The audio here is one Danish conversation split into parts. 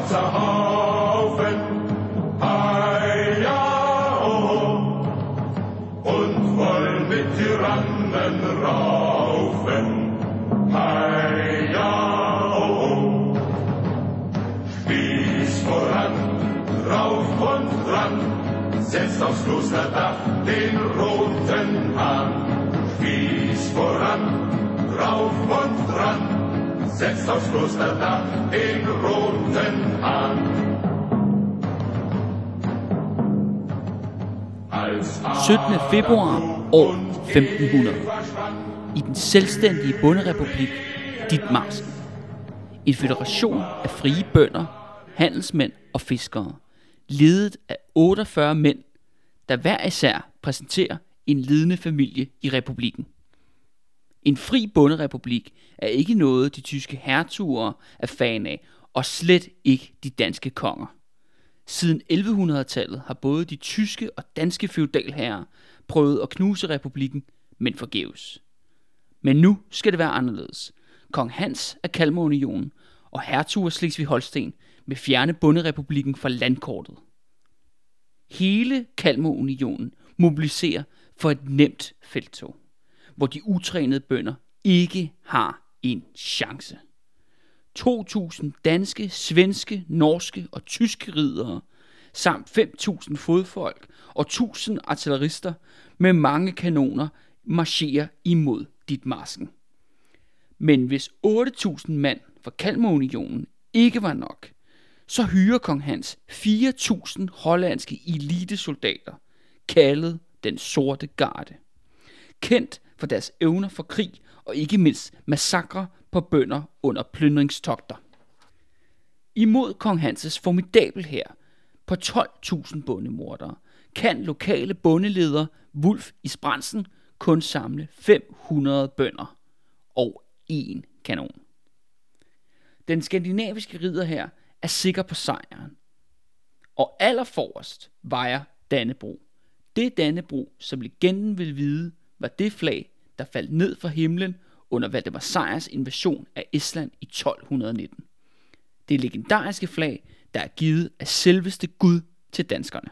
schwarzer Haufen, oh, und wollen mit Tyrannen raufen, oh, Spieß voran, rauf und dran, setzt aufs Klosterdach den roten Hahn. Spieß voran, rauf und dran, setzt aufs Klosterdach den roten Hahn. Als 17. februar år 1500 i den selvstændige bonderepublik Ditmarsen. En federation af frie bønder, handelsmænd og fiskere, ledet af 48 mænd, der hver især præsenterer en ledende familie i republikken. En fri bonderepublik er ikke noget, de tyske hertuger er fan af, og slet ikke de danske konger. Siden 1100-tallet har både de tyske og danske feudalherrer prøvet at knuse republikken, men forgæves. Men nu skal det være anderledes. Kong Hans af Kalmarunionen og hertug af Slesvig-Holsten vil fjerne bonderepublikken fra landkortet. Hele Kalmarunionen mobiliserer for et nemt felttog hvor de utrænede bønder ikke har en chance. 2.000 danske, svenske, norske og tyske ridere, samt 5.000 fodfolk og 1.000 artillerister med mange kanoner marcherer imod dit masken. Men hvis 8.000 mand fra Kalmarunionen ikke var nok, så hyrer kong Hans 4.000 hollandske elitesoldater, kaldet den sorte garde. Kendt for deres evner for krig og ikke mindst massakre på bønder under plyndringstogter. Imod kong Hanses formidabel her på 12.000 bondemordere kan lokale bondeleder Wulf i Spransen kun samle 500 bønder og en kanon. Den skandinaviske ridder her er sikker på sejren. Og allerforrest vejer Dannebro. Det Dannebro, som legenden vil vide, var det flag, der faldt ned fra himlen under Valdemar Sejrs invasion af Island i 1219. Det legendariske flag, der er givet af selveste Gud til danskerne.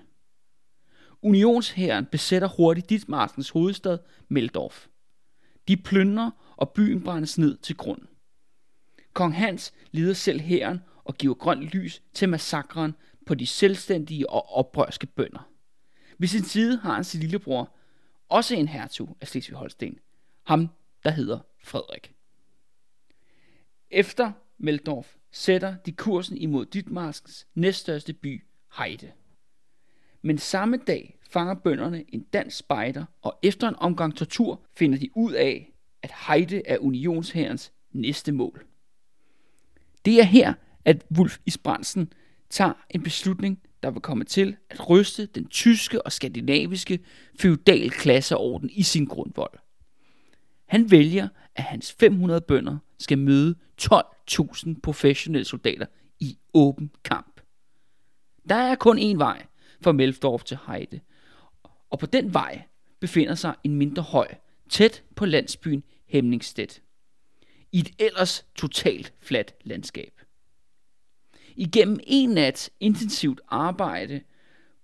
Unionshæren besætter hurtigt Ditmarsens hovedstad, Meldorf. De plyndrer, og byen brændes ned til grund. Kong Hans leder selv hæren og giver grønt lys til massakren på de selvstændige og oprørske bønder. Ved sin side har han sin lillebror, også en hertug af Slesvig-Holsten, ham der hedder Frederik. Efter Meldorf sætter de kursen imod Ditmarskens næststørste by, Heide. Men samme dag fanger bønderne en dansk spejder, og efter en omgang tortur finder de ud af, at Heide er unionshærens næste mål. Det er her, at Wulf Isbrandsen tager en beslutning, der vil komme til at ryste den tyske og skandinaviske feudalklasseorden i sin grundvold. Han vælger, at hans 500 bønder skal møde 12.000 professionelle soldater i åben kamp. Der er kun én vej fra Melfdorf til Heide, og på den vej befinder sig en mindre høj, tæt på landsbyen Hemningstedt. I et ellers totalt fladt landskab. Igennem en nat intensivt arbejde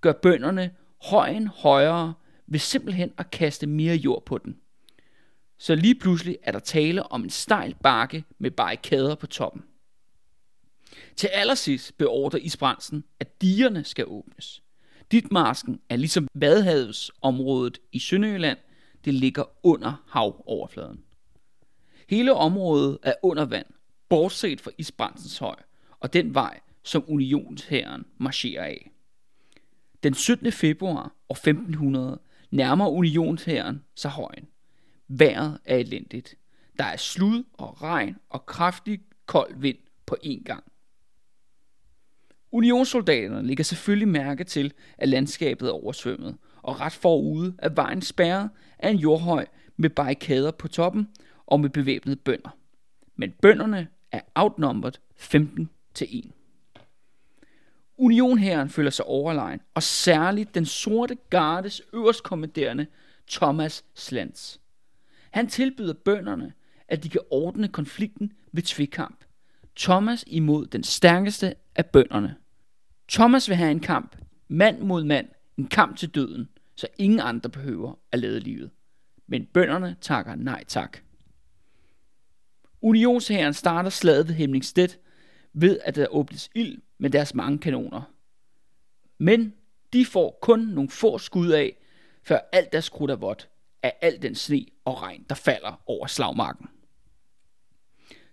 gør bønderne højen højere ved simpelthen at kaste mere jord på den. Så lige pludselig er der tale om en stejl bakke med barrikader på toppen. Til allersidst beordrer Isbrandsen, at digerne skal åbnes. Ditmarsken er ligesom Vadehavsområdet i Sønderjylland, det ligger under havoverfladen. Hele området er under vand, bortset fra Isbrandsens høj og den vej, som unionshæren marcherer af. Den 17. februar år 1500 nærmer unionshæren sig højen. Vejret er elendigt. Der er slud og regn og kraftig kold vind på én gang. Unionssoldaterne ligger selvfølgelig mærke til, at landskabet er oversvømmet, og ret forude er vejen spærret af en jordhøj med barrikader på toppen og med bevæbnede bønder. men bønderne er outnumbered 15 til 1. Unionherren føler sig overlegen, og særligt den sorte gardes øverstkommanderende Thomas Slants. Han tilbyder bønderne, at de kan ordne konflikten ved tvikamp. Thomas imod den stærkeste af bønderne. Thomas vil have en kamp, mand mod mand, en kamp til døden, så ingen andre behøver at lade livet. Men bønderne takker nej tak. Unionshæren starter slaget ved Hemmingstedt ved, at der åbnes ild med deres mange kanoner. Men de får kun nogle få skud af, før alt deres krudt er vådt af al den sne og regn, der falder over slagmarken.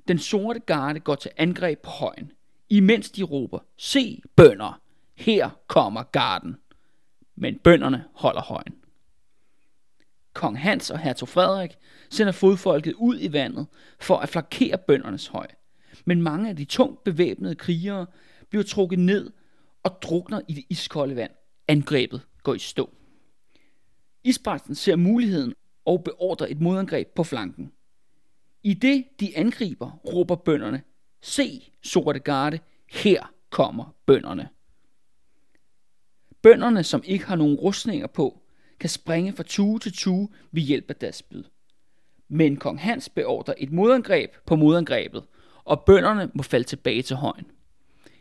Den sorte garde går til angreb på højen, imens de råber, se bønder, her kommer garden. Men bønderne holder højen. Kong Hans og hertug Frederik sender fodfolket ud i vandet for at flankere bøndernes høj. Men mange af de tungt bevæbnede krigere bliver trukket ned og drukner i det iskolde vand. Angrebet går i stå. Isbrandsen ser muligheden og beordrer et modangreb på flanken. I det de angriber, råber bønderne, se sorte garde, her kommer bønderne. Bønderne, som ikke har nogen rustninger på, kan springe fra tue til tue ved hjælp af deres spyd. Men kong Hans beordrer et modangreb på modangrebet, og bønderne må falde tilbage til højen.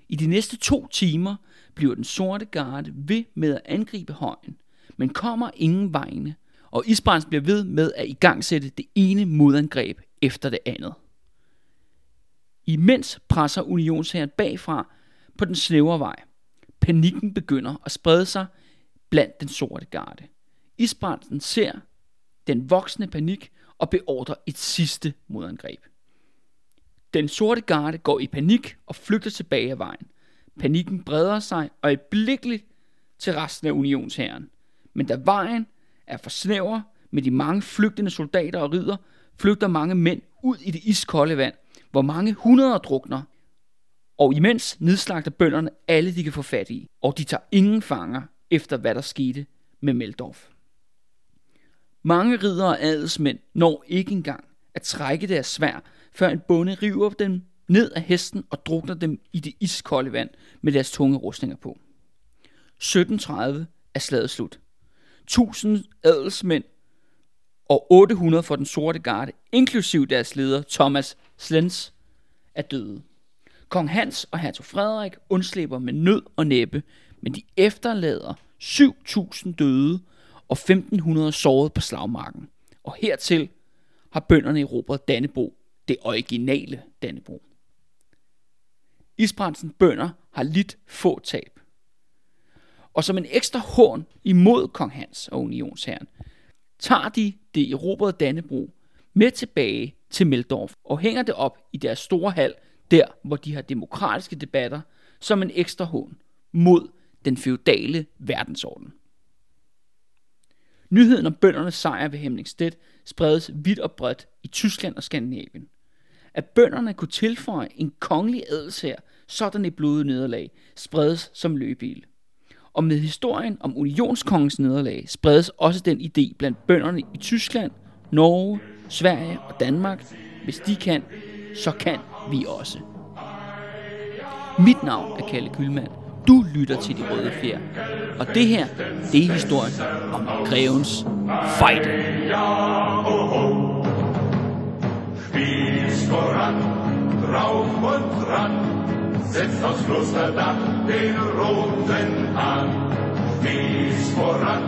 I de næste to timer bliver den sorte garde ved med at angribe højen, men kommer ingen vegne, og Isbrands bliver ved med at igangsætte det ene modangreb efter det andet. Imens presser unionshæren bagfra på den snævre vej. Panikken begynder at sprede sig blandt den sorte garde. Isbrandsen ser den voksende panik og beordrer et sidste modangreb. Den sorte garde går i panik og flygter tilbage af vejen. Panikken breder sig og blikkeligt til resten af unionshæren. Men da vejen er for snæver med de mange flygtende soldater og ridder, flygter mange mænd ud i det iskolde vand, hvor mange hundreder drukner. Og imens nedslagter bønderne alle, de kan få fat i, og de tager ingen fanger efter, hvad der skete med Meldorf. Mange ridder og adelsmænd når ikke engang at trække deres svær, før en bonde river dem ned af hesten og drukner dem i det iskolde vand med deres tunge rustninger på. 1730 er slaget slut. 1000 adelsmænd og 800 for den sorte garde, inklusiv deres leder Thomas Slens, er døde. Kong Hans og hertug Frederik undslipper med nød og næppe, men de efterlader 7000 døde og 1500 såret på slagmarken. Og hertil har bønderne erobret Dannebro, det originale Dannebro. Isbrandsen bønder har lidt få tab. Og som en ekstra hån imod kong Hans og unionsherren, tager de det erobrede Dannebro med tilbage til Meldorf og hænger det op i deres store hal, der hvor de har demokratiske debatter, som en ekstra hån mod den feudale verdensorden. Nyheden om bøndernes sejr ved Hemmingstedt spredes vidt og bredt i Tyskland og Skandinavien. At bønderne kunne tilføje en kongelig adelsher sådan et blodet nederlag spredes som løbebil. Og med historien om unionskongens nederlag spredes også den idé blandt bønderne i Tyskland, Norge, Sverige og Danmark. Hvis de kan, så kan vi også. Mit navn er Kalle Kylmand. Du lytter til De Røde Fjer. Og det her, det er historien om Grevens fight. Spieß voran, drauf und dran, setzt aufs Klosterdach den roten Hahn. Spieß voran,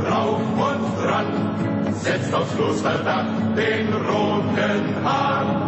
drauf und dran, setzt aufs Klosterdach den roten Hahn.